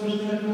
Słyszałem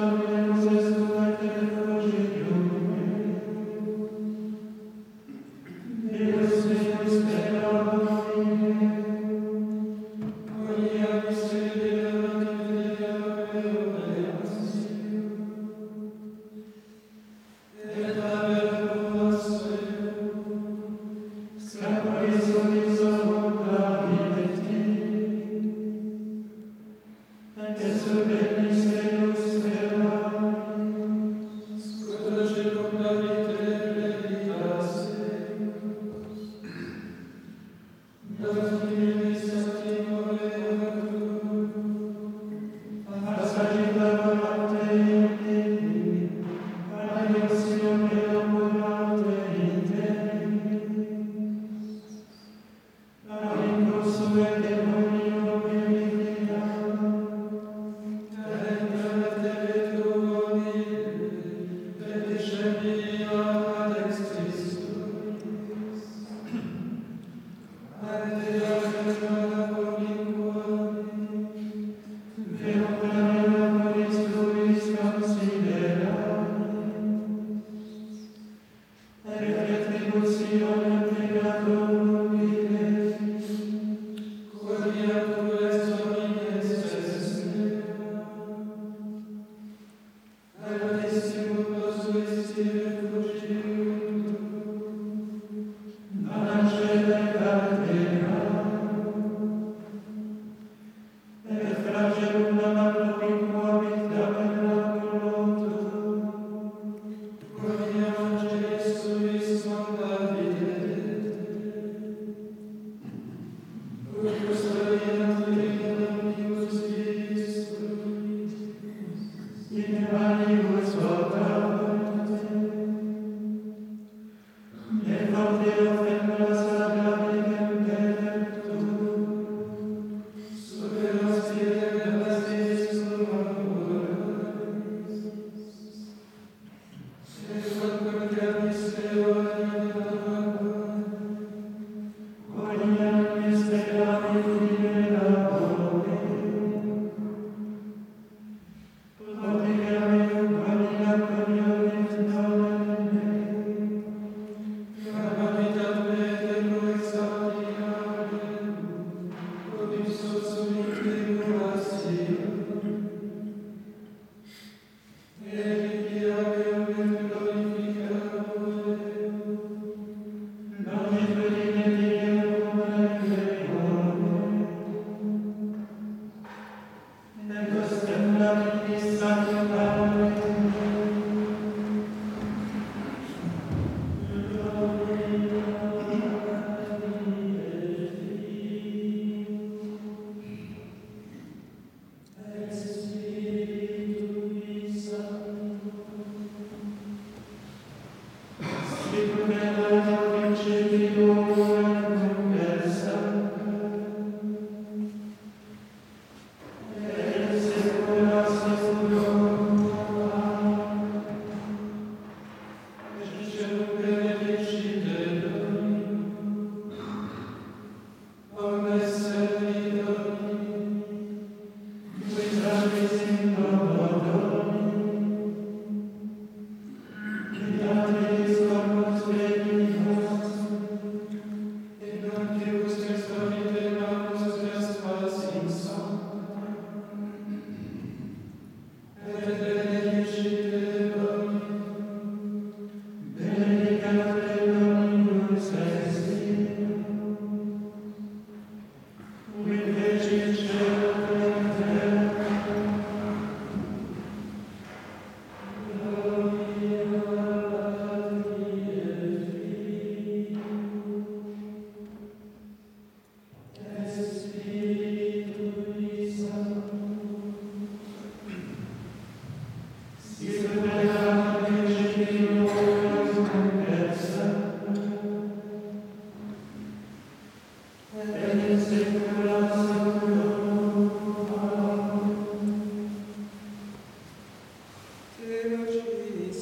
et